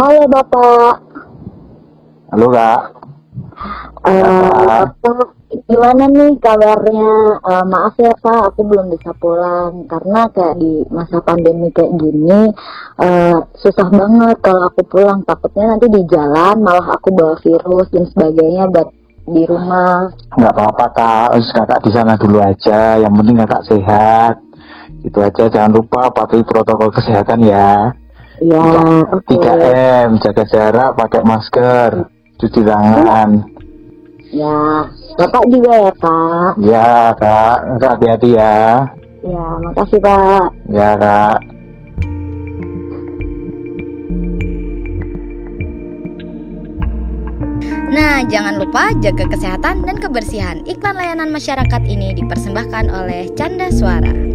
Halo Bapak. Halo kak. Bapak, gimana nih kabarnya? Eh, maaf ya Pak, aku belum bisa pulang karena kayak di masa pandemi kayak gini eh, susah banget kalau aku pulang. Takutnya nanti di jalan malah aku bawa virus dan sebagainya buat di rumah. Nggak apa-apa kak. Terus kakak di sana dulu aja. Yang penting kakak sehat. Itu aja. Jangan lupa patuhi protokol kesehatan ya. Ya, oke. 3M, jaga jarak, pakai masker, cuci tangan. Ya, Bapak juga ya Pak. Ya kak, hati-hati ya. Ya, makasih Pak. Ya kak. Nah, jangan lupa jaga kesehatan dan kebersihan. Iklan layanan masyarakat ini dipersembahkan oleh Canda Suara.